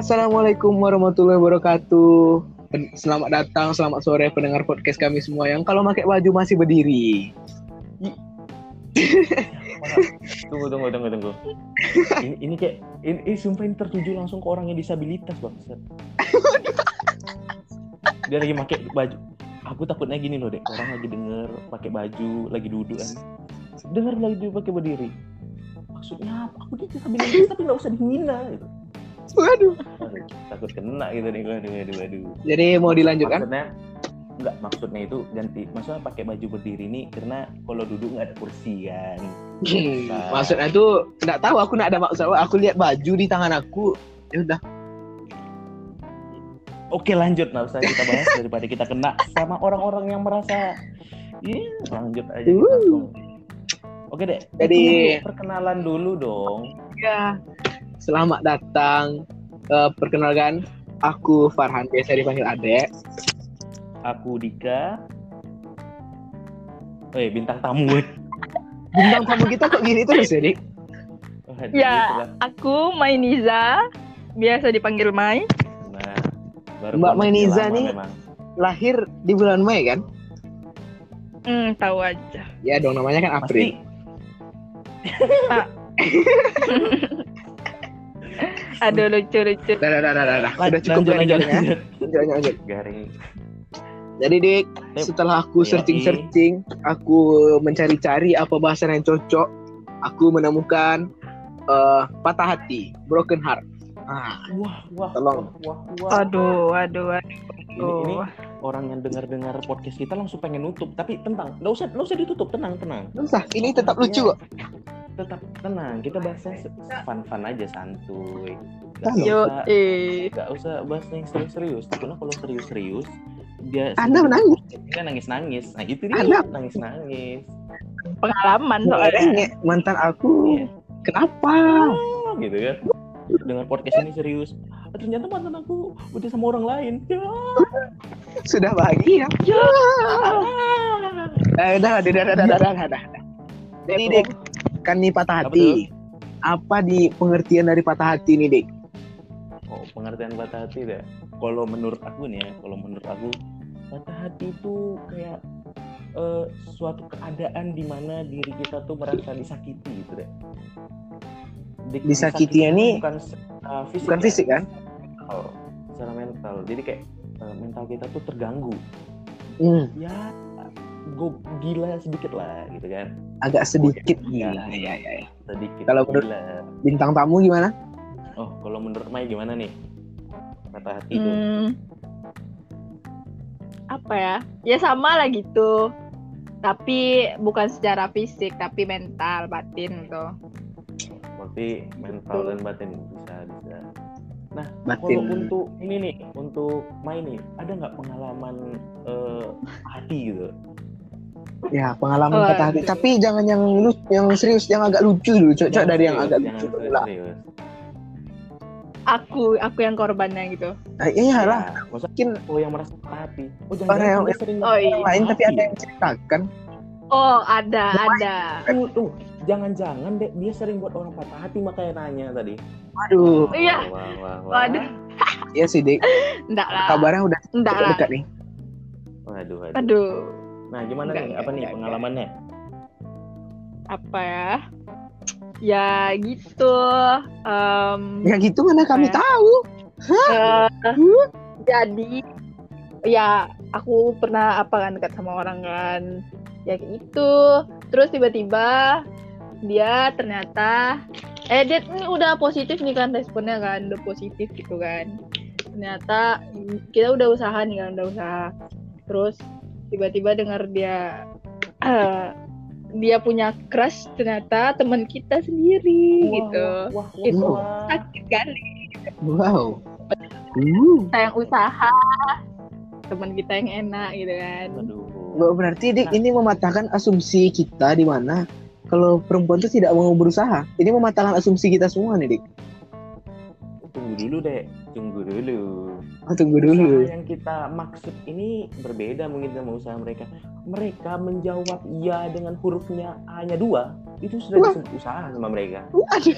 Assalamualaikum warahmatullahi wabarakatuh. Selamat datang, selamat sore pendengar podcast kami semua yang kalau pakai baju masih berdiri. tunggu tunggu tunggu tunggu. Ini, ini kayak ini, ini sumpah ini tertuju langsung ke orang yang disabilitas bangsat dia lagi pakai baju. Aku takutnya gini loh dek. Orang lagi denger pakai baju lagi duduk kan denger lagi dia pakai berdiri. Maksudnya apa? Aku dia disabilitas tapi nggak usah dihina gitu Waduh. Aduh, takut kena gitu nih waduh waduh waduh Jadi mau dilanjutkan? maksudnya enggak maksudnya itu ganti maksudnya pakai baju berdiri nih karena kalau duduk nggak ada kursi kan Hmm, maksudnya itu nggak tahu aku nggak ada maksud. Aku lihat baju di tangan aku. Ya udah. Oke lanjut nggak usah kita bahas daripada kita kena sama orang-orang yang merasa Iya lanjut aja Uh. Oke deh. Jadi- perkenalan dulu dong. Ya. Selamat datang. Eh, perkenalkan, aku Farhan biasa dipanggil Adek. Aku Dika. Eh bintang tamu. Bintang tamu kita kok gini terus ya, Dik? Waduh, Ya. Aku Mainiza, biasa dipanggil Mai. Nah, baru Mbak Mainiza nih. memang. Lahir di bulan Mei kan? Hmm, tahu aja. Ya dong, namanya kan April. Pasti Aduh lucu-lucu. Dah, dah, dah, dah, dah, dah. Lan- Sudah cukup lanjut, lanjut, lanjut. Lanjut, lanjut, lanjut. Garing. Jadi Dik, setelah aku iya, searching-searching, aku mencari-cari apa bahasa yang cocok, aku menemukan eh, patah hati, broken heart. Ah, Wah, wah, Tolong. wah, wah. Aduh, aduh, aduh. Ini, ini orang yang dengar-dengar podcast kita langsung pengen nutup, tapi tenang, nggak usah, nggak usah ditutup, tenang, tenang. susah. Ini tetap lucu kok. Tetap tenang, kita bahasnya fun-fun aja, santuy. Nggak Tolong. Yo, usah, eh. nggak usah bahas yang serius-serius. Takutnya kalau serius-serius, dia Anda menangis. kan nangis-nangis. Nah itu dia Anda- nangis-nangis. Pengalaman soalnya. Soalnya mantan aku. Iya. Kenapa? Ah, gitu kan dengan podcast ini serius. Ah, ternyata mantan aku udah sama orang lain. Ya. sudah bahagia. Ya. Nah, udah udah udah udah udah udah jadi dek kan nih patah hati. apa, di pengertian dari patah hati ini dek oh pengertian patah hati deh. Kalau menurut aku nih ya kalau menurut aku patah hati itu kayak uh, suatu keadaan di mana diri kita tuh merasa disakiti gitu deh. Di- Disakitinya nih bukan secara fisik, Bukan ya, fisik kan? mental. secara mental. Jadi kayak eh, mental kita tuh terganggu. Hmm, Ya, gue gila sedikit lah gitu kan. agak sedikit Iya. gila. Ya, ya, ya. Sedikit. Kalau menurut- gila. Bintang tamu gimana? Oh, kalau menurut Mai gimana nih? Patah hati itu. Hmm. Apa ya? Ya sama lah gitu. Tapi bukan secara fisik, tapi mental, batin gitu. Berarti mental dan batin bisa bisa. Nah, kalau Batin. untuk ini nih, untuk main nih, ada nggak pengalaman eh, hati gitu? Ya, pengalaman Oh, patah hati. aduh. Tapi jangan yang lu yang serius, yang agak lucu dulu. Cocok dari yang serius, agak jangan lucu dulu lah. Aku, aku yang korbannya gitu. Ah, iya lah. Ya, Mungkin oh yang merasa patah hati. Oh jangan Orang yang- dia sering Oh, iya. yang lain tapi ada yang ceritakan. Oh, ada, ada. Tunggu, tunggu. Jangan-jangan deh dia sering buat orang patah hati makanya nanya tadi. Waduh, Iya. Wah, wah, wah. Waduh. iya sih, Dik. Enggak lah. Kabarnya udah Enggak lah. dekat nih. Waduh, waduh. Aduh. Nah, gimana Enggak, nih? enggak, Apa nih enggak, pengalamannya? Apa ya? Ya gitu. Em, Ya gitu mana kami Ya. tahu. Eh, jadi ya aku pernah apa kan dekat sama orang kan ya gitu terus tiba-tiba dia ternyata eh dia ini udah positif nih kan responnya kan udah positif gitu kan ternyata kita udah usaha nih kan udah usaha terus tiba-tiba dengar dia eh, dia punya crush ternyata teman kita sendiri Wah, gitu Wah, wah, Itu. sakit kali Wow. Uh. kita yang usaha teman kita yang enak gitu kan Aduh. Ber- Berarti Dik ini mematahkan asumsi kita di mana kalau perempuan itu tidak mau berusaha. Ini mematahkan asumsi kita semua nih, Dik. Tunggu dulu deh, tunggu dulu. Oh, tunggu dulu. Usaha yang kita maksud ini berbeda mungkin sama usaha mereka. Mereka menjawab iya dengan hurufnya A-nya dua, itu sudah Wah. disebut usaha sama mereka. Waduh.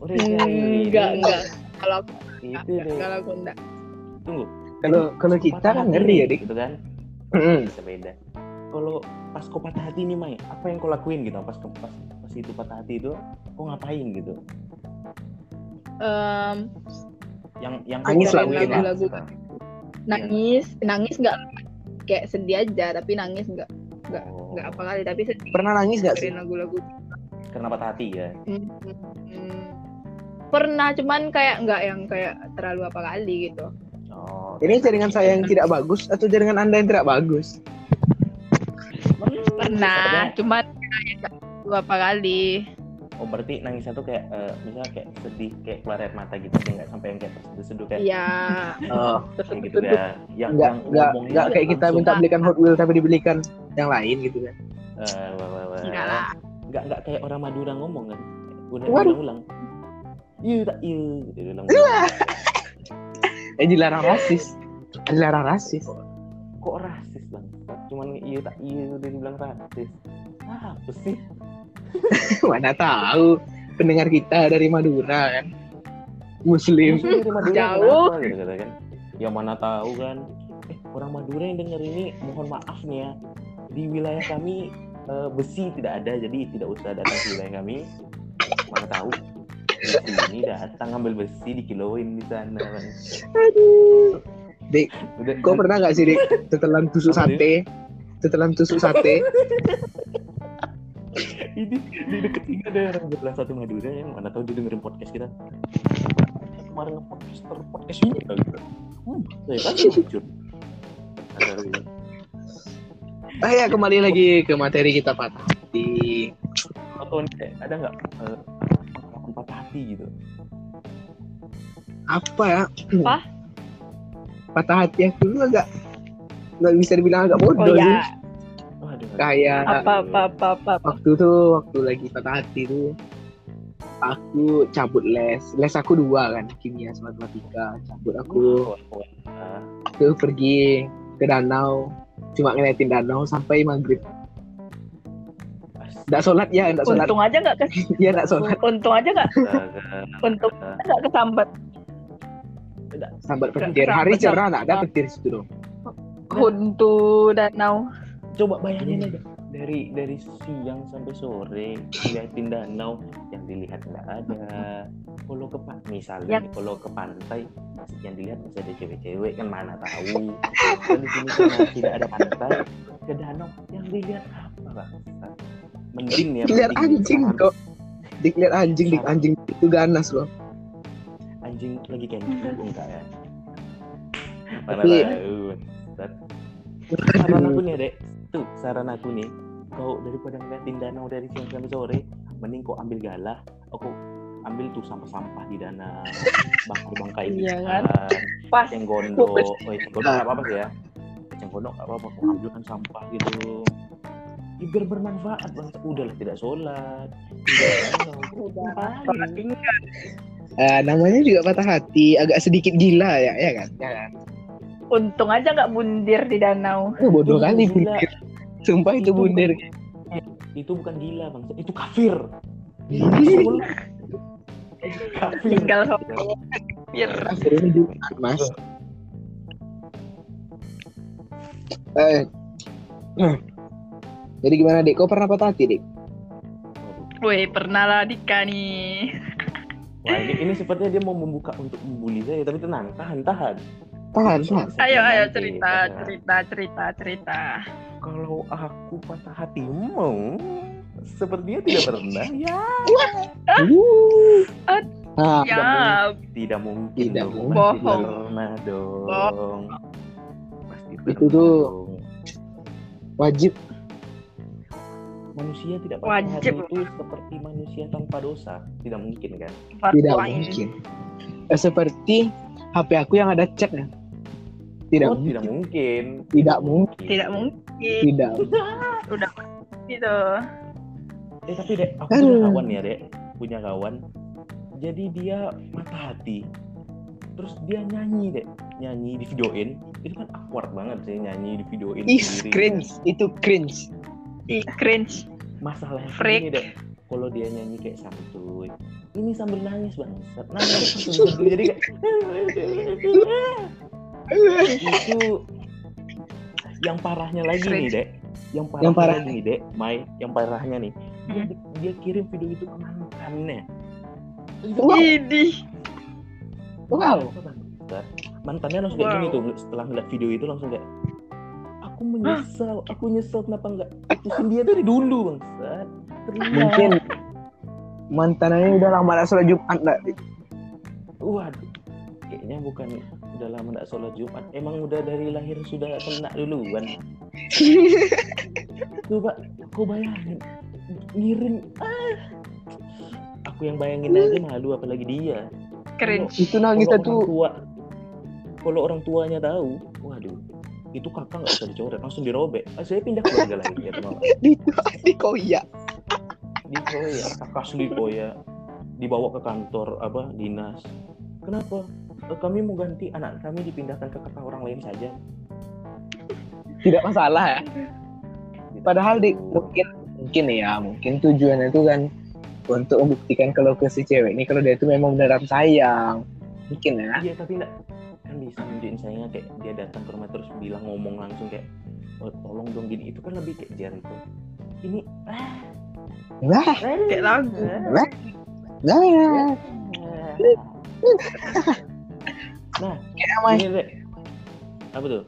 Mereka enggak enggak kalau aku Itu enggak, deh. kalau aku enggak. Tunggu. Kalau kalau kita kan ngeri ya, Dik. Gitu kan. Bisa beda. Kalau pas kau patah hati nih, Mai, apa yang kau lakuin gitu? Pas pas pas itu patah hati itu, kau ngapain gitu? Em, Yang yang Nangis lah lakuin mungkin lah. lagu-lagu. Iya. nangis, nangis enggak kayak sedih aja, tapi nangis enggak enggak Oh, enggak apa kali, tapi sedih. Pernah nangis gak sih? lagu-lagu. Karena patah hati ya. Hmm, hmm. Pernah, cuman kayak enggak yang kayak terlalu apa kali gitu. Oh. Ini jaringan saya yang tidak bagus atau jaringan anda yang tidak bagus? Pernah, cuman kayak terlalu apa kali. Oh berarti nangisnya tuh kayak eh, misalnya kayak sedih kayak keluar air mata gitu sih nggak sampai yang kayak terseduh-seduh kayak Iya. Oh, kayak gitu ya. Yang nggak yang nggak nggak kayak kita langsung, minta belikan Hot Wheels tapi dibelikan yang lain gitu kan? eh, wah, wah, wah. Enggak lah. Nggak nggak kayak orang Madura ngomong kan. Udah Waduh. ulang. Iya tak iya. Dia ulang. Eh dilarang rasis, dilarang rasis. Kok rasis bang? Cuman iya tak iya udah dibilang rasis. Ah, apa sih? Mana tahu pendengar kita dari Madura kan, Muslim. Dari Madura Jauh. kenapa gitu kan? Ya mana tahu kan. Eh orang Madura yang denger ini mohon maaf nih ya. Di wilayah kami eh, besi tidak ada jadi tidak usah datang ke wilayah kami. Mana tahu. Di sini datang ngambil besi dikiloin di sana. Bang. Aduh. Dik, Udah, kau pernah nggak sih dik setelan tusuk sate, setelan tusuk sate, ini di deket ini ada orang belah satu Madura yang mana tahu dia dengerin podcast kita. Kemarin nge-podcast podcast ini kali. Hmm, saya kan lagi. ah ya kembali lagi ke materi kita patah hati. atau ada nggak eh, pengalaman patah hati gitu Apa ya? Apa? Patah hati aku tuh agak nggak bisa dibilang agak bodoh Oh sih. ya, Waduh, Kayak apa apa apa apa. apa. waktu tuh waktu lagi patah hati tuh aku cabut les les aku dua kan kimia sama matematika cabut aku Ah, tuh pergi ke danau cuma ngeliatin danau sampai maghrib astaga. nggak sholat ya nggak sholat Untung aja nggak ke ya nggak sholat untung aja nggak untung aja nggak kesambat. sambat petir hari cerah nggak ada petir situ dong Untuk danau. coba bayangin aja. dari dari siang sampai sore ngeliatin danau yang dilihat nggak ada. Kalau ke misalnya Ya. kalau ke pantai yang dilihat masih ada cewek-cewek kan mana tahu. Kan di sini karena tidak ada pantai ke danau yang dilihat apa? Bang mending ya lihat mending anjing kok. Dik lihat anjing dik anjing itu ganas loh. Anjing lagi camping enggak ya? Mana Tapi- tahu. Saran aku nih dek. Tuh saran aku nih. Kau daripada ngeliatin danau dari siang sampai sore mending kau ambil galah. Aku ambil tuh sampah-sampah di danau bangkai-bangkai Iya ikan Pas. yang gondok. Oh yang gondok nggak apa-apa sih ya? Yang gondok nggak apa-apa kau ambil kan sampah gitu. Ya, biar bermanfaat. Bang udahlah tidak sholat. Ngapain? Eh, namanya juga patah hati. Agak sedikit gila ya ya kan? Ya kan Untung aja nggak bundir di danau. oh, bodoh Itu kali gila. bundir sumpah itu Itu bundir itu bukan gila bang. Itu kafir. Kafir Tinggal sama bir. akhirnya Jumat mas. Eh. Hmm. jadi gimana dik? Kau pernah patah hati dik? Woi, pernah lah Dika nih. Wah, ini, ini sepertinya dia mau membuka untuk membuli saya tapi tenang tahan tahan tahan tahan Ayo, ayo Nanti, cerita, tahan. cerita, cerita, cerita. kalau aku patah hati mau sepertinya tidak pernah ya Uh. Ah, Ya, tidak mungkin Tidak dong. mungkin. Pasti Bohong. pernah dong pasti Itu pernah tuh dong. wajib manusia tidak patah hati Wajib. itu seperti manusia tanpa dosa tidak mungkin kan tidak mungkin Eh, seperti HP aku yang ada chatnya tidak oh, mungkin. tidak mungkin Tidak mungkin. Tidak mungkin. tidak Udah gitu. Eh tapi dek, aku Aduh. punya kawan ya dek, punya kawan. Jadi dia patah hati, terus dia nyanyi dek, nyanyi di videoin. Itu kan awkward banget sih nyanyi di videoin Ih, sendiri. cringe itu cringe Ih, cringe. Masalahnya Freak. ini dek, kalau dia nyanyi kayak santuy ini sambil nangis banget nangis gitu. jadi kayak itu yang parahnya lagi nih dek yang parahnya Yang parah. lagi nih dek Mai yang parahnya nih dia, Hmm. dia kirim video itu ke mantannya Wow. Wow. Mantannya langsung kayak gini Wow. tuh setelah ngeliat video itu langsung kayak aku menyesal aku nyesel kenapa nggak putusin dia dari dulu bangsat Terlihat. Mungkin mantannya udah lama gak sholat Jumat nggak? waduh kayaknya bukan udah lama nggak sholat Jumat. Emang udah dari lahir sudah kena duluan. Coba kau bayangin. Ngirim ah. Aku yang bayangin aja malu apalagi dia. Keren. Itu orang tuh tua kalau orang tuanya tahu waduh itu kakak nggak bisa dicoret langsung dirobek. Ah, saya pindah keluarga lagi ya teman di di koya. di Koya kakak asli Koya dibawa ke kantor apa dinas. Kenapa? "Eh, kami mau ganti anak kami dipindahkan ke kakak orang lain saja. Tidak masalah ya. Padahal di mungkin mungkin ya mungkin tujuannya itu kan untuk membuktikan kalau ke si cewek ini kalau dia itu memang beneran sayang. Mungkin ya. Iya tapi enggak. Kan bisa nunjukin sayangnya kayak dia datang ke rumah terus bilang ngomong langsung kayak oh, tolong dong gini. Itu kan lebih kayak jar itu ini ah, wah. Kayak lagu. wah. Nah nah kayak Mai ini deh apa tuh?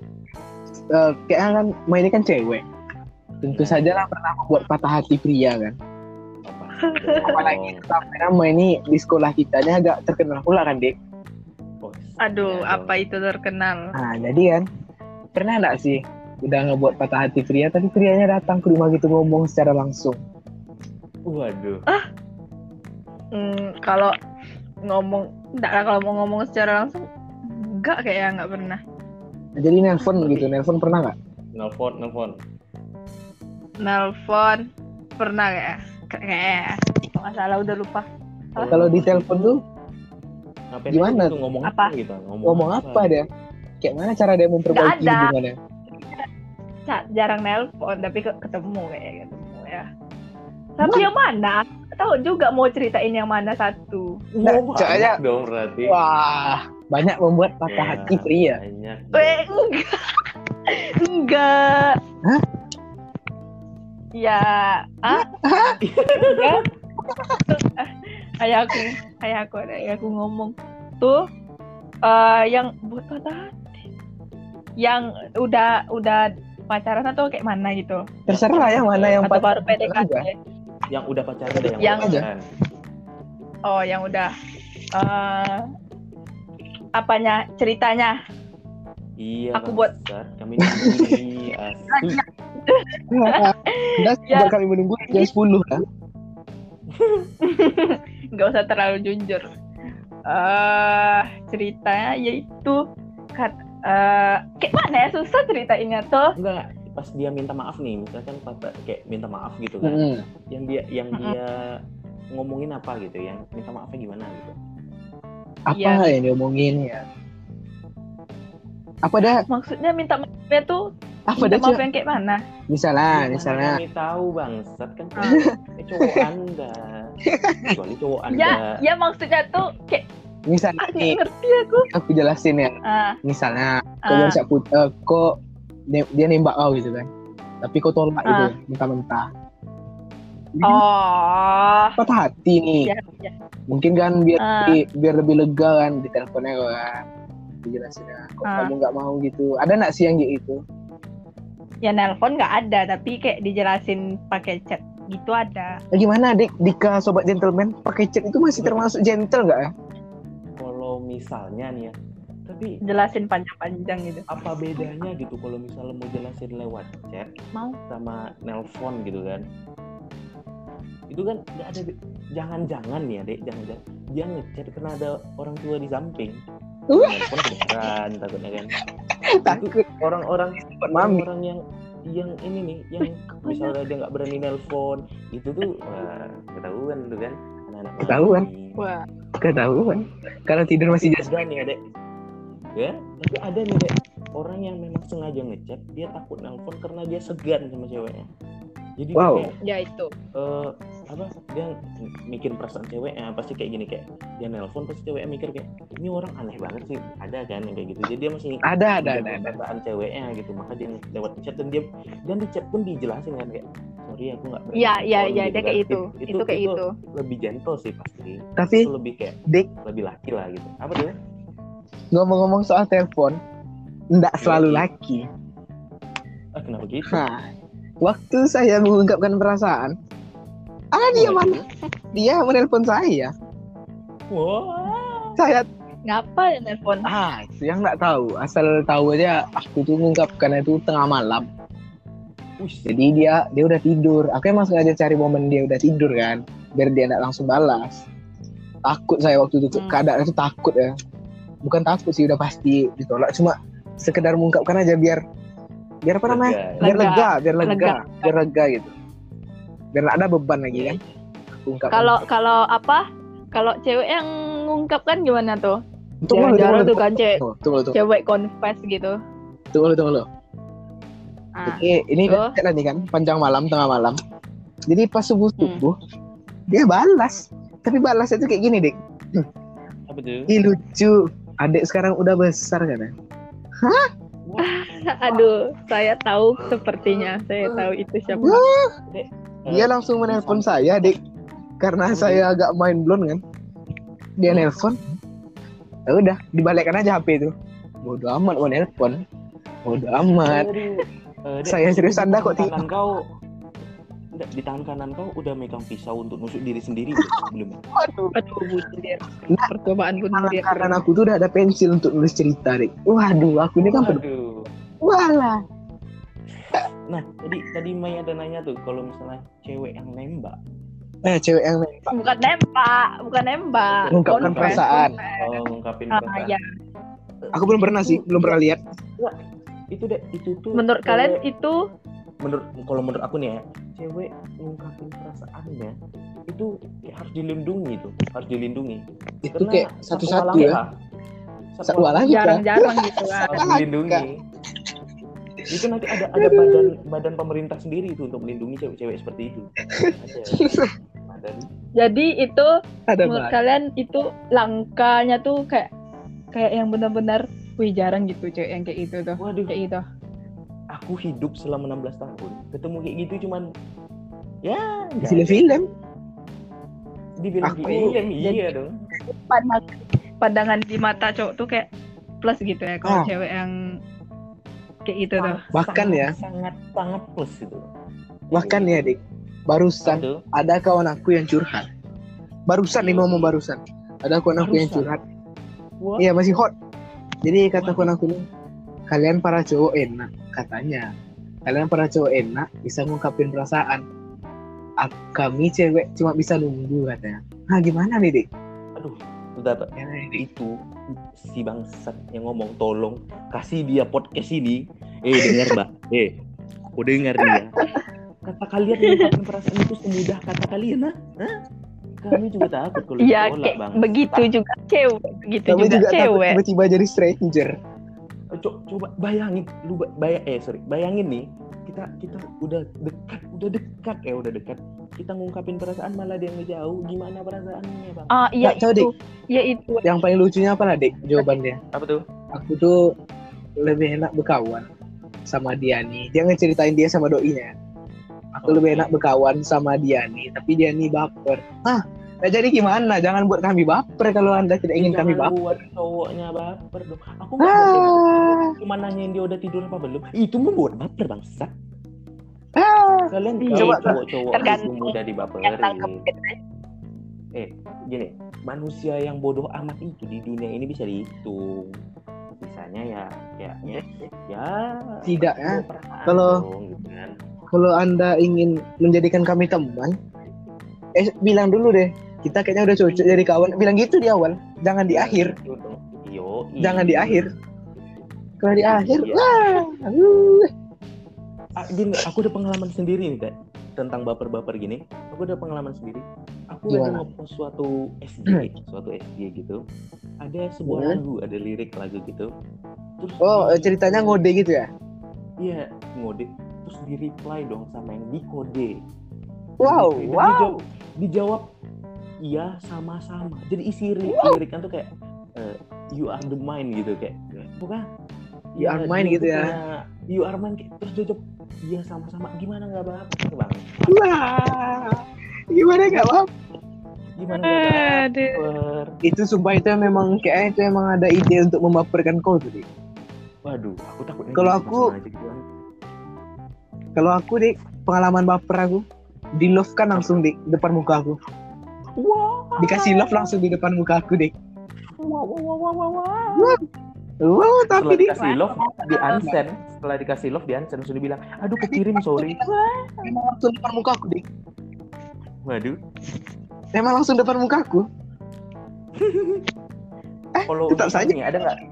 Eh, kayak kan Mai ini kan cewek. Tentu saja lah pernah membuat patah hati pria kan. Apa? Apalagi sampai nama ini di sekolah kita ini agak terkenal pula kan dek Oh, Aduh, ya, apa itu terkenal? nah jadi kan pernah nggak sih udah ngebuat patah hati pria tapi prianya datang ke rumah gitu ngomong secara langsung? Waduh. Hmm, kalau ngomong, enggak kalau mau ngomong secara langsung, enggak kayak nggak pernah. jadi nelpon gitu nelpon pernah nggak nelfon nelfon Nelpon pernah kayak kayak kalau nggak salah udah lupa. Apa? kalau di telepon tuh Ngapain Gimana? tuh ngomong Apa? apa gitu ngomong apa dia kayak mana cara dia memperbaiki hubungannya Ca- jarang nelpon tapi ke- ketemu kayak ketemu ya. Tapi yang mana? Tahu juga mau ceritain yang mana satu. Nah, Wah, soalnya- banyak dong berarti wah banyak membuat patah Ya, hati pria banyak Eh, enggak. Enggak. Hah? Ya, ah? enggak. Kayak aku, kayak aku, kayak aku ngomong tuh eh yang buat patah hati. Yang udah udah pacaran atau kayak mana gitu? terserah ya mana yang atau patah baru PDKT? yang udah pacaran ada yang, Yang- udah pacaran. Oh, yang udah eh apanya ceritanya? iya Aku buat- kami ini asli Ya. buat kami menunggu jam 10 kan nggak usah terlalu jujur. eh ceritanya yaitu kan eh kayak mana ya susah ceritainnya tuh. enggak pas dia minta maaf nih misalkan patah kayak minta maaf gitu kan Mm-mm. yang dia yang Mm-mm. dia ngomongin apa gitu yang minta maafnya gimana apa Iya. yang diomongin ya? Apa dah? Maksudnya minta maafnya tuh apa minta dah maaf yang kayak mana? misalnya Gimana misalnya. kami tahu bangsat kan? Ah. cowok anda. Kecuali cowok anda. Ya, ya maksudnya tuh kayak misalnya ah, nih ngerti aku. aku jelasin ya. Ah, misalnya kau ah, baru siap put- eh, kok ne- dia nembak kau gitu kan. Tapi kau tolak Ah. itu mentah-mentah oh, patah hati nih ya, ya. mungkin kan biar Ah. lebih, biar lebih lega kan di teleponnya kan dijelasin ya kok Ah. kamu nggak mau gitu ada nggak sih yang gitu Ya nelpon nggak ada, tapi kayak dijelasin pakai chat gitu ada. nah, gimana dik Dika sobat gentleman pakai chat itu masih termasuk gentle nggak ya kalau misalnya nih ya tapi Jelasin panjang-panjang gitu. apa bedanya gitu kalau misalnya mau jelasin lewat chat Mau. sama nelpon gitu kan itu kan nggak ada jangan-jangan nih ya dek jangan-jangan. Dia ngechat karena ada orang tua di samping. Uh. nelpon kedengeran takutnya kan. Takut. orang-orang orang yang yang ini nih yang misalnya dia nggak berani nelpon itu tuh wah ketahuan tuh kan. Anak-anak Ketahuan. Wah, ketahuan. Kalau tidur masih jas ada nih adek ya tapi ada nih dek orang yang memang sengaja ngechat dia takut nelpon karena dia segan sama ceweknya. Jadi dia Wow. kayak ya itu. eh, apa dia mikir perasaan ceweknya pasti kayak gini kayak dia nelpon pasti ceweknya mikir kayak ini orang aneh banget sih ada kan yang kayak gitu jadi dia masih Ada, ada, ada, ada. perasaan ceweknya gitu maka dia lewat chat dan dia dan di chat pun dijelasin kan kayak sorry aku nggak Iya, iya, nelpon," iya, gitu dia kan. kayak itu. It- Itu kayak itu. lebih gentle sih pasti Tapi itu lebih kayak Dik lebih laki lah gitu apa tuh ngomong-ngomong soal telepon, nggak selalu Iya. laki. ah kenapa gitu Nah, waktu saya mengungkapkan perasaan, ah dia Wah, mana? Dia menelpon saya. wah Saya Ngapa ya nelpon? ah itu yang nggak tahu. Asal tahu aja aku tuh mengungkapkan itu tengah malam. Wih, Jadi dia dia udah tidur. Aku emang sengaja cari momen dia udah tidur kan, biar dia nggak langsung balas. Takut saya waktu itu Hmm. keadaan itu takut ya. Bukan takut sih udah pasti ditolak. Cuma sekedar mengungkapkan aja biar biar apa namanya? lega. Biar Lega. lega, biar lega, Lega. biar lega gitu. Biar ada beban lagi kan. Ungkapkan. Kalau kalau apa? Kalau cewek yang ngungkapkan gimana tuh? tunggu tunggu Jarang dulu, tuh kan cewek tunggu, tunggu, tunggu, cewek confess gitu. tunggu, dulu, tunggu, dulu. Ah, Oke, ini Tuh. kan tadi kan panjang malam, tengah malam. Jadi pas subuh Hmm. subuh dia balas. Tapi balasnya tuh kayak gini, Dik. apa tuh Ih lucu. Adek sekarang udah besar kan ya? aduh, saya tahu sepertinya. Saya tahu itu siapa. Dia langsung menelpon saya, Dik. Karena saya agak main blown kan. Dia nelpon. Ya udah, dibalikkan aja HP itu. Bodoh amat mau nelpon. Bodoh amat. Aduh, eh, Dek, Saya serius Anda tangan kok ti- kanan kau di tangan kanan kau udah megang pisau untuk nusuk diri sendiri belum Waduh. Aduh, bunuh Percobaan bunuh Tangan diri. kanan aku tuh udah ada pensil untuk nulis cerita, Dik. Waduh, aku ini kan. Waduh. Walah. Nah, tadi tadi Mai ada nanya tuh kalau misalnya cewek yang nembak, Eh, cewek yang Bukan nembak, bukan nembak. Mengungkapkan perasaan. oh, ngungkapin Ah, perasaan. ya. Aku belum pernah sih, belum pernah lihat. Itu deh, itu tuh. Menurut cewek- kalian itu menurut kalau menurut aku nih ya, cewek ngungkapin perasaannya itu kayak harus dilindungi tuh, harus dilindungi. Itu Karena kayak satu satu-satu ya. Satu Satu alam alam kita. jarang-jarang gitu kan. harus dilindungi. Itu nanti ada ada badan badan pemerintah sendiri itu untuk melindungi cewek-cewek seperti itu. Ada. Badan. Jadi itu Ada menurut kalian itu langkahnya tuh kayak kayak yang benar-benar wih jarang gitu cewek yang kayak gitu tuh. Waduh, Kayak gitu. aku hidup selama 16 tahun. Ketemu kayak gitu cuman ya ada. Film-film. dibilang Aku- film iya dong. Pandang, pandangan di mata cowok tuh kayak plus gitu ya Ah. kalau cewek yang kayak gitu tuh. Bahkan Sangat- ya. sangat sangat plus itu. Bahkan ya, Dik. Barusan Aduh, ada kawan aku yang curhat. Barusan nih ngomong barusan. Ada kawan aku yang curhat. Iya, masih hot. Jadi kata Waduh. kawan aku nih, kalian para cowok enak katanya. Kalian para cowok enak bisa ngungkapin perasaan. Kami cewek cuma bisa nunggu katanya. Nah, gimana nih, Dik? aduh, Ya, Dik. itu si bangsat yang ngomong tolong kasih dia podcast ini. Eh dengar mbak, eh, aku dengar dia. Kata kalian mengungkapkan perasaan itu semudah kata kalian, nah? Hah? Kami juga takut kalau Iya ditolak, Bang. begitu juga cewek, begitu Kami juga, juga cewek. tiba-tiba jadi stranger. Eh, Co- coba bayangin lu ba- bayang eh sorry bayangin nih kita kita udah dekat udah dekat ya udah dekat kita ngungkapin perasaan malah dia ngejauh gimana perasaannya bang Ah iya Nggak tahu, itu, iya itu. Yang paling lucunya apa lah, Dik? Jawabannya. apa tuh aku tuh lebih enak berkawan sama Diani. Dia ngeceritain dia sama doinya. Aku lebih Oke. enak berkawan sama Diani, tapi Diani baper. Hah? Nah, jadi gimana? Jangan buat kami baper kalau anda tidak ingin kami Jangan baper. buat cowoknya baper dong aku Ah, cuma nanyain dia udah tidur apa belum itu membuat baper bangsat ah. kalian tahu coba, cowok-cowok tergantung itu mudah dibaperin tangkep eh gini manusia yang bodoh amat itu di dunia ini bisa dihitung sisanya ya ya ya, ya Tidak, ya. Kalau- dong, gitu kan. Kalau anda ingin menjadikan kami teman, eh bilang dulu deh. Kita kayaknya udah cocok jadi kawan. Bilang gitu di awal. Jangan di akhir. Yo, Jangan di akhir. Kalau di akhir, Iya. wah. Ah, gini, aku ada pengalaman sendiri nih, Kak. Tentang baper-baper gini. Aku ada pengalaman sendiri. Aku lagi Gimana? ngepost suatu SG, suatu SG gitu. Ada sebuah Hmm. lagu, ada lirik lagu gitu. Terus Oh, di- ceritanya ngode gitu ya? Iya, ngode. Terus di reply dong sama yang di kode. Wow, wow. dijawab, dijawab iya sama-sama. Jadi isi li- liriknya tuh kayak eh, you are the mine gitu kayak bukan You are mine dia gitu ya. you are mine kayak- terus jawab iya sama-sama gimana nggak apa bang Wah. Gimana gimana nggak Aduh. baper Itu sumpah itu memang kayaknya itu emang ada ide untuk membaperkan kau tuh, Dik. waduh aku takut Kalau aku- gitu kan. Kalau aku, Dik, pengalaman baper aku di love kan langsung di depan muka aku. Dikasih love langsung di depan muka aku, Dik. wow wow wow wow wow Wow, tapi setelah Dik. dikasih love di unsend. Setelah dikasih love di unsend. Langsung dibilang aduh kekirim sorry. Memang langsung depan muka aku, Dik. waduh. Memang langsung depan muka aku. kalau tetap untuk saja. ada nggak?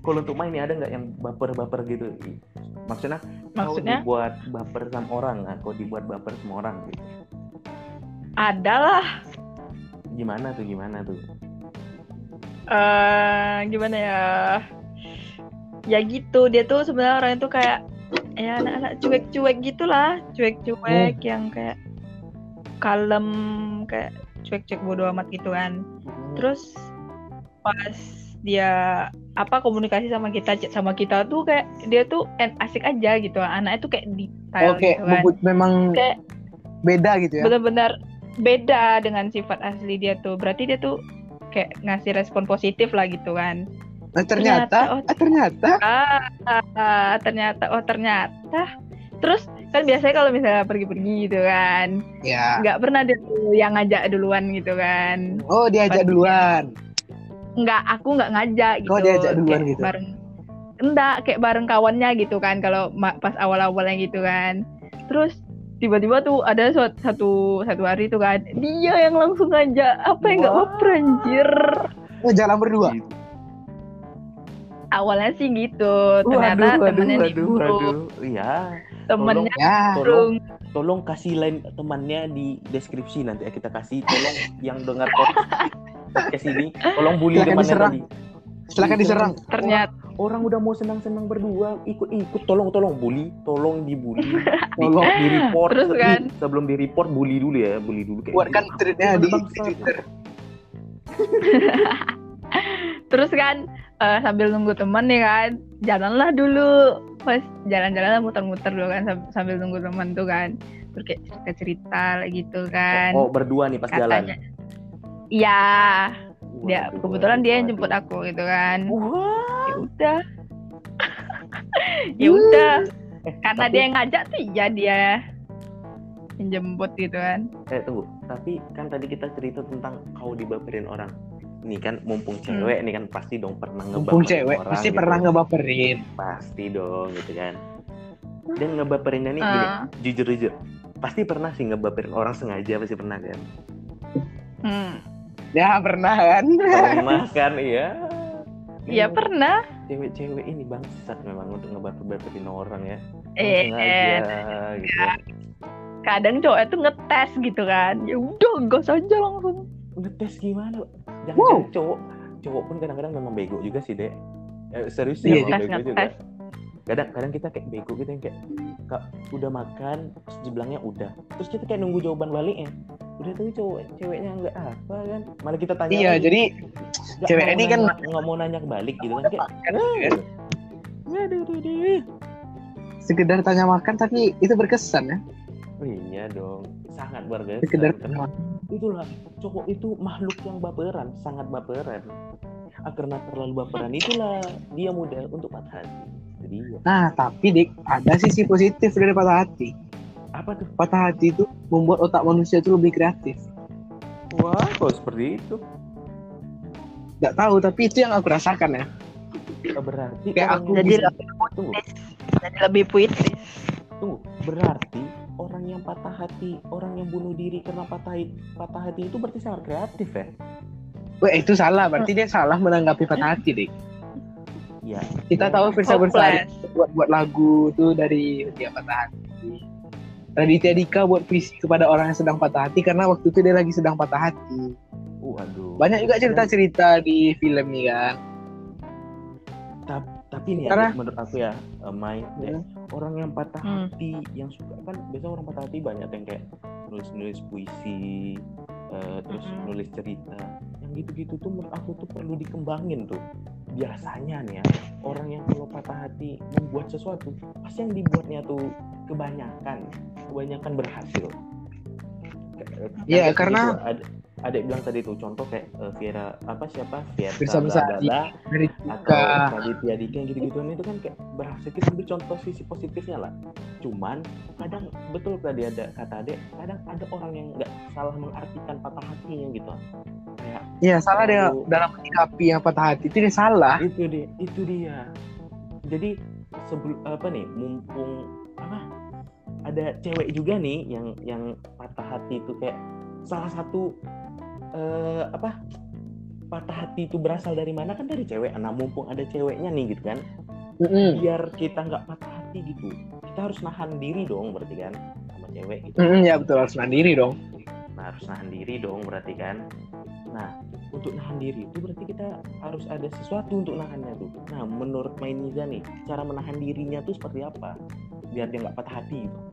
Kalau untuk main nih ada nggak yang baper-baper gitu? Maksudnya Maksudnya? kau dibuat baper sama orang nah, kau dibuat baper sama orang gitu ada lah. gimana tuh gimana tuh eh gimana ya? Ya gitu, dia tuh sebenarnya orang itu kayak ya anak-anak cuek-cuek gitulah, cuek-cuek yang kayak kalem, kayak cuek-cuek bodo amat gitu kan. Terus pas dia apa komunikasi sama kita chat sama kita tuh kayak dia tuh en- asik aja gitu anaknya tuh kayak detail Oke, gitu kan memang Kayak- beda gitu ya. benar-benar beda dengan sifat asli dia tuh berarti dia tuh kayak ngasih respon positif lah gitu kan Nah, ternyata, Ternyata, oh. ah, ternyata, ah, ah, ternyata oh ternyata terus kan biasanya kalau misalnya pergi-pergi gitu kan ya. nggak pernah dia tuh yang ngajak duluan gitu kan Oh, diajak Pasti duluan. nggak aku nggak ngajak gitu Kau diajak duluan Kayak gitu? bareng enggak kayak bareng kawannya gitu kan kalau pas awal-awalnya gitu kan terus tiba-tiba tuh ada suat- satu satu hari tuh kan dia yang langsung ngajak apa yang nggak Wah. baper anjir Oh, jalan berdua. Gitu. awalnya sih gitu ternyata waduh, temennya waduh, di grup. Iya, temennya Ya. langsung tolong kasih line temannya di deskripsi nanti ya kita kasih. Tolong yang dengar podcast ini, tolong bully temannya diserang. tadi. Silakan diserang. ternyata Orang udah mau senang-senang berdua, ikut-ikut, tolong tolong bully, tolong dibully, di, Tolong. di report. Terus kan? sebelum di report bully dulu ya, bully dulu kayak Buatkan gitu. tweetnya di, Twitter. terus kan eh, sambil nunggu teman nih kan jalanlah dulu pas jalan-jalan muter-muter dulu kan sam- sambil nunggu teman tuh kan terus kayak cerita-cerita gitu kan Oh berdua nih pas jalan. katanya iya dia Waduh, kebetulan dia yang jemput aku gitu kan Wah. ya udah ya udah Eh, karena tapi- dia yang ngajak tuh ya dia yang jemput gitu kan Eh tunggu, tapi kan tadi kita cerita tentang kau dibaperin orang. Nih kan mumpung cewek nih kan pasti dong pernah ngebaperin Mumpung cewek, orang. pasti gitu. pernah ngebaperin. Pasti dong gitu kan. Dan ngebaperinnya nih gini, Ah. jujur jujur. Pasti pernah sih ngebaperin orang sengaja pasti pernah kan. hmm. Ya, pernah kan? Pernah kan iya. ya Memang pernah Cewek-cewek ini bangsat memang untuk ngebaper-baperin orang ya. eh, sengaja gitu. Iya. kadang cowok tuh ngetes gitu kan ya udah gas aja langsung ngetes gimana jangan Wow. cowok cowok pun kadang-kadang memang bego juga sih dek eh, serius Iya, sih ngetes bego juga kadang-kadang kita kayak bego gitu yang kayak kak udah makan terus dibilangnya udah terus kita kayak nunggu jawaban baliknya udah tuh cowok ceweknya nggak apa kan malah kita tanya Iya, lagi. jadi Nggak cewek ini kan- nggak mau nanya balik gitu kan kayak Kan, "Eh, aduh, aduh, aduh." sekedar tanya makan tapi itu berkesan ya. Oh iya dong sangat biasa Sekedar Karena itulah cowok itu makhluk yang baperan sangat baperan Ah, karena terlalu baperan itulah dia mudah untuk patah hati jadi. Nah, tapi Dik, ada sisi positif dari patah hati. Apa tuh Patah hati itu membuat otak manusia itu lebih kreatif. wah kok seperti itu Gak tahu, tapi itu yang aku rasakan ya. Oh, berarti Kayak aku Jadi bisa- tunggu jadi lebih puitis tunggu berarti orang yang patah hati orang yang bunuh diri karena patah patah hati itu berarti sangat kreatif ya Wah, itu salah. Berarti dia salah menanggapi patah hati, Dik. ya Kita Ya. tahu Firsa Bersari buat buat lagu tuh dari dia patah hati. Raditya Dika buat puisi kepada orang yang sedang patah hati karena waktu itu dia lagi sedang patah hati. waduh Banyak juga cerita-cerita di film nih kan. Ta- tapi nih ya, Karena- menurut aku ya eh, main deh. orang yang patah Hmm. hati yang suka kan biasa orang patah hati banyak yang kayak nulis nulis puisi eh, terus Mm-mm. nulis cerita yang gitu-gitu tuh menurut aku tuh perlu dikembangin tuh biasanya nih ya orang yang kalau patah hati membuat sesuatu pasti yang dibuatnya tuh kebanyakan kebanyakan berhasil. Iya, karena- gitu, yang bilang tadi tuh contoh kayak eh, Viera apa siapa? Viera dari atau. Raditya Dika yang gitu-gituan itu kan kayak berhasil. Kita ambil contoh sisi positifnya lah. Cuman kadang betul tadi ada kata adek kadang ada orang yang nggak salah mengartikan patah hatinya gitu. Kayak Iya salah dia dalam menyikapi yang patah hati itu dia salah. itu dia itu dia. Jadi sebelum apa nih mumpung apa ada cewek juga nih yang yang patah hati itu kayak salah satu eh, apa patah hati itu berasal dari mana? Kan dari cewek. Nah mumpung ada ceweknya nih gitu kan. Mm-mm. biar kita nggak patah hati gitu. Kita harus nahan diri dong berarti kan sama cewek gitu. Mm-mm, ya betul harus mandiri dong. nah harus nahan diri dong berarti kan. Nah untuk nahan diri itu berarti kita harus ada sesuatu untuk nahannya tuh. Nah menurut Mainiza nih cara menahan dirinya tuh seperti apa? Biar dia nggak patah hati gitu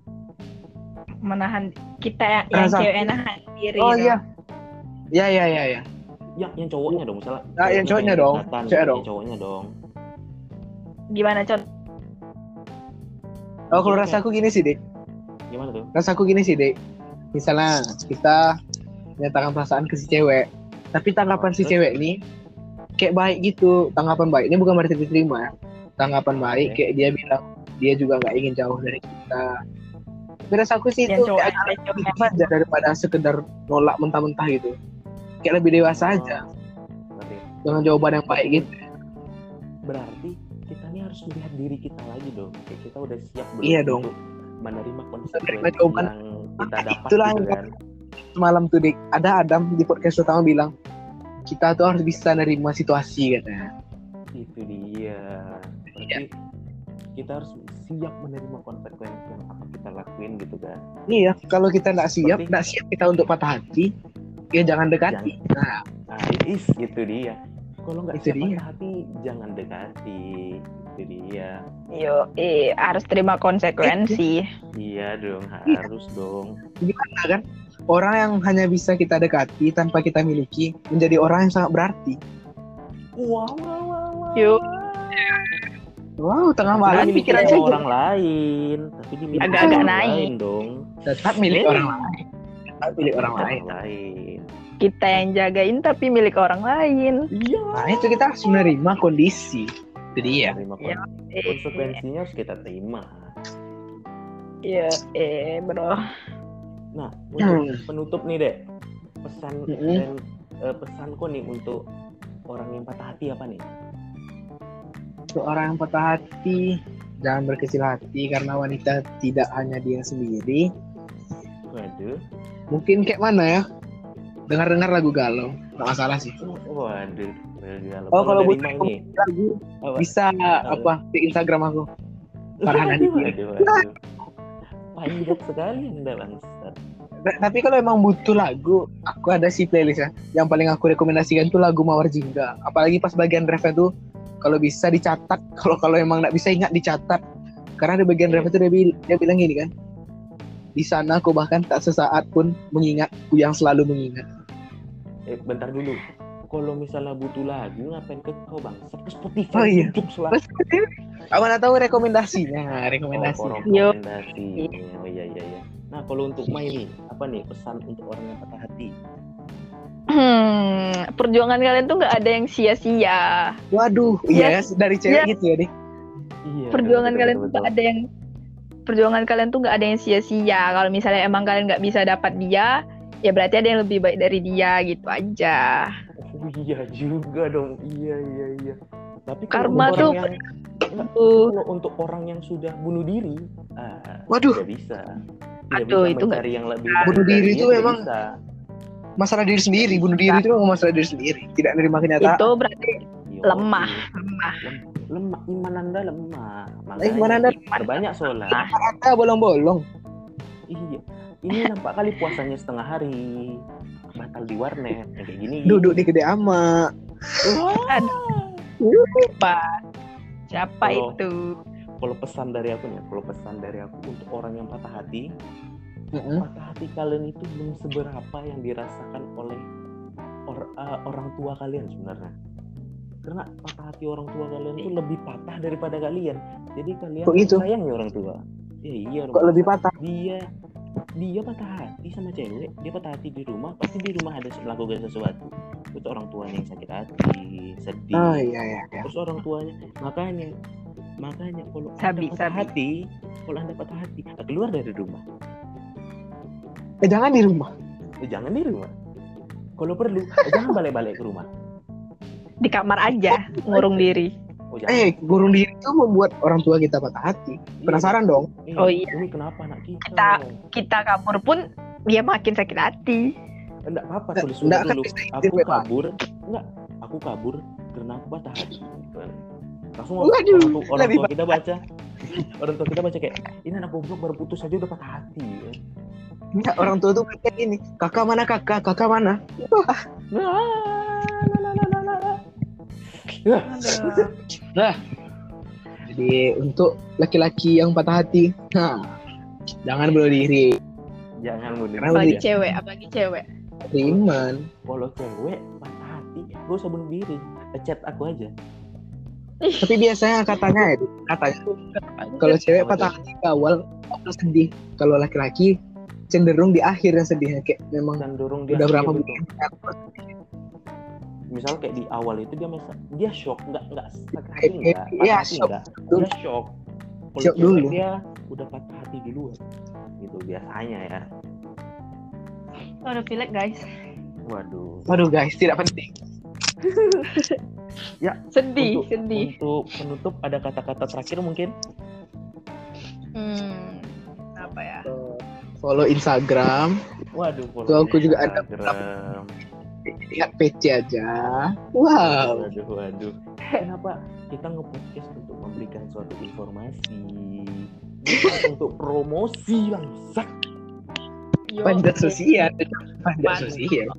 menahan kita yang, yang Rasa- cewek nahan diri Oh gitu. iya. Iya iya iya iya. yang yang cowoknya dong misalnya Nah, yang cowoknya dong. Cewek yang dong. cowoknya dong gimana contoh Oh kalau rasaku gini sih dek. gimana tuh Rasaku gini sih dek. Misalnya kita menyatakan perasaan ke si cewek, tapi tanggapan si Terus? cewek ini kayak baik gitu. Tanggapan baik ini bukan berarti diterima. ya. Tanggapan baik Oke. kayak dia bilang dia juga nggak ingin jauh dari kita. Tapi rasaku sih yang itu cowok kayak saja daripada sekedar nolak mentah-mentah gitu. Kayak lebih dewasa aja. Berarti dengan jawaban yang baik gitu. berarti kita nih harus melihat diri kita lagi dong. Kayak kita udah siap belum Iya dong. untuk menerima konsekuensi yang kita dapat Itulah gitu yang- kan. Semalam tuh dek ada Adam di podcast pertama bilang kita tuh harus bisa nerima situasi katanya. itu dia. Berarti kita harus siap menerima konsekuensi yang apa kita lakuin gitu kan Iya, kalau kita nggak siap, nggak siap kita untuk patah hati, ya jangan dekati. Nah, nah is itu dia kalau nggak Itu siap dia. patah hati jangan dekati itu dia yo eh harus terima konsekuensi iya dong Iya. harus dong gimana kan? Orang yang hanya bisa kita dekati tanpa kita miliki menjadi orang yang sangat berarti. wow wow wow, wow. Yuk. Wow, tengah malam dimiliki pikiran saya orang lain tapi dimiliki Agak-agak orang naik. lain dong tetap milik Eh. orang lain. Tetap milik orang lain. lain kita yang jagain tapi milik orang lain iya Nah, itu kita harus menerima kondisi. Itu dia. Terima Iya. kon- eh konsekuensinya harus kita terima yo eh bro Nah, Hmm. untuk penutup nih dek, pesan Mm-mm. dan eh, pesanku nih untuk orang yang patah hati apa nih? Untuk orang yang patah hati, jangan berkecil hati karena wanita tidak hanya dia sendiri. Waduh, Mungkin kayak mana ya? Dengar-dengar lagu galau, nggak masalah sih. waduh. galau. Oh, kalau butuh Lagu apa? bisa apa di Instagram aku. Farhan Aditya. Panjat sekali anda bangsat. Nah, tapi kalau emang butuh lagu, aku ada si playlist ya. Yang paling aku rekomendasikan tuh lagu Mawar Jingga. Apalagi pas bagian refnya tuh, kalau bisa dicatat. Kalau kalau emang nggak bisa ingat dicatat. Karena di bagian ref itu dia, bil- dia bilang gini kan. Di sana aku bahkan tak sesaat pun mengingatku yang selalu mengingat. Eh, bentar dulu. Kalau misalnya butuh lagu, ngapain ke kau? Ke Spotify, Oh, iya. Selalu. Apa nggak tahu rekomendasinya? Rekomendasi. Oh, rekomendasi. Oh iya iya iya. Nah, kalau untuk Mai nih, apa nih pesan untuk orang yang patah hati? Hmm, perjuangan kalian tuh nggak ada yang sia-sia Waduh, iya dari cewek Iya. gitu ya deh. Iya. perjuangan betul, kalian betul, tuh nggak betul. ada yang perjuangan kalian tuh nggak ada yang sia-sia kalau misalnya emang kalian nggak bisa dapat dia ya berarti ada yang lebih baik dari dia gitu aja Oh iya juga dong. Iya iya iya. Tapi Karma kalau tuh orang yang kalau untuk orang yang sudah bunuh diri, ah, Waduh. tidak bisa. Tidak Aduh, bisa itu nggak yang lebih Bunuh diri dia, itu tidak emang- bisa. Masalah diri sendiri, bunuh diri itu memang masalah diri sendiri. Tidak menerima kenyataan. itu berarti Yo, lemah lemah Lem- lemah iman anda lemah. Eh, iman Anda berbanyak sholat. Kata bolong-bolong. Iya. Ini nampak kali puasanya setengah hari. Batal di warnet kayak gini. Duduk di gede ama. Wah. lupa siapa Kalau- itu kalau pesan dari aku nih kalau pesan dari aku untuk orang yang patah hati Mm-mm. patah hati kalian itu belum seberapa yang dirasakan oleh or- uh, orang tua kalian sebenarnya karena patah hati orang tua kalian itu lebih patah daripada kalian jadi kalian Kok gitu? sayangi orang tua ya iya Kok lebih patah? dia dia patah hati sama cewek dia patah hati di rumah pasti di rumah ada melakukan sesuatu terus orang tuanya yang sakit hati sedih Oh iya iya. iya. terus orang tuanya makanya makanya kalau Sabi, anda patah sabi. hati kalau anda patah hati keluar dari rumah Eh jangan di rumah. Eh, jangan di rumah kalau perlu eh, jangan balik-balik ke rumah Di kamar aja, ngurung diri. oh jangan Eh gurung diri itu membuat orang tua kita patah hati. Penasaran dong? Eh, Oh, iya. ini kenapa anak kita Kita- Kita kabur pun dia makin sakit hati. enggak apa-apa tulis dulu aku kabur enggak aku kabur karena aku patah hati langsung orang, orang lebih tua kita baca orang tua kita baca kayak ini anak goblok baru putus aja udah patah hati ya. Enggak, orang tua tuh kayak gini. Kakak mana kakak? Kakak mana? Ya, Jadi untuk laki-laki yang patah hati, nah, jangan bunuh diri. jangan bunuh Karena Apalagi cewek, apalagi cewek. Beriman. kalau cewek patah hati gak usah bunuh diri chat aku aja Tapi biasanya katanya ya, katanya. Kalau cewek patah hati di awal awal sedih. Kalau laki-laki cenderung di akhir yang sedihnya kayak memang dan dorong dia udah berapa iya, bulan misal kayak di awal itu dia masa dia shock. Nggak nggak sakit hati Eh, nggak? Iya, shock. dia shock. Kalau Shock dulu. dia udah patah hati duluan gitu biasanya ya. Aduh, pilek guys. waduh. Waduh guys, tidak penting. Sedih, untuk, sedih. untuk penutup ada kata-kata terakhir mungkin Hmm, apa ya? Follow Instagram, waduh follow Tuh, aku juga ada lihat PC aja. Wow. Waduh, waduh. Kenapa kita nge-podcast untuk memberikan suatu informasi? Bukan untuk promosi Panjat oke. sosial, panjat Pan- sosial.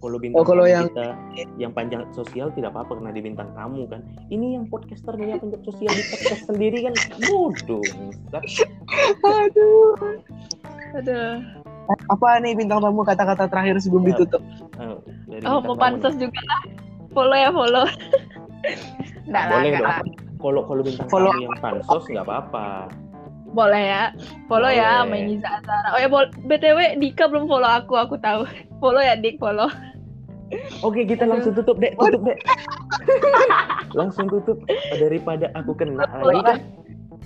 Kalau bintang Oh, kalau tamu yang- kita yang panjang sosial tidak apa-apa karena di bintang tamu kan. Ini yang podcaster nih yang panjat sosial di podcast sendiri kan bodoh. Aduh. Aduh. Apa nih bintang tamu kata-kata terakhir sebelum Ya. ditutup? Eh, Oh, bintang mau pansos juga lah. Follow ya, follow. Nggak lah, Boleh dong. Kalau kalau bintang Follow tamu yang pansos nggak apa-apa. Boleh ya. Follow ya, Boleh. Mainiza Azara. Oh ya, BTW Dika belum follow aku, aku tahu. Follow ya, Dik, follow. Oke, kita Aduh. langsung tutup, Dek. Tutup, Dek. langsung tutup daripada aku kena Follow lagi kan.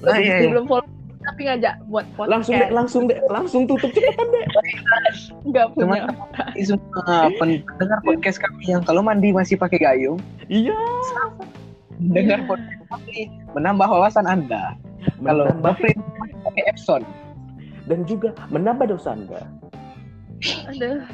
Ah, iya, iya. belum follow tapi ngajak buat podcast. Langsung, Dek, langsung, Dek. Langsung tutup cepetan, Dek. Nggak punya. Ini semua pen- pendengar podcast kami yang kalau mandi masih pakai gayung, Iya. dengar podcast kami menambah wawasan Anda. Kalau Menambah buffering pakai Epson. dan juga menambah dosa Anda. Aduh.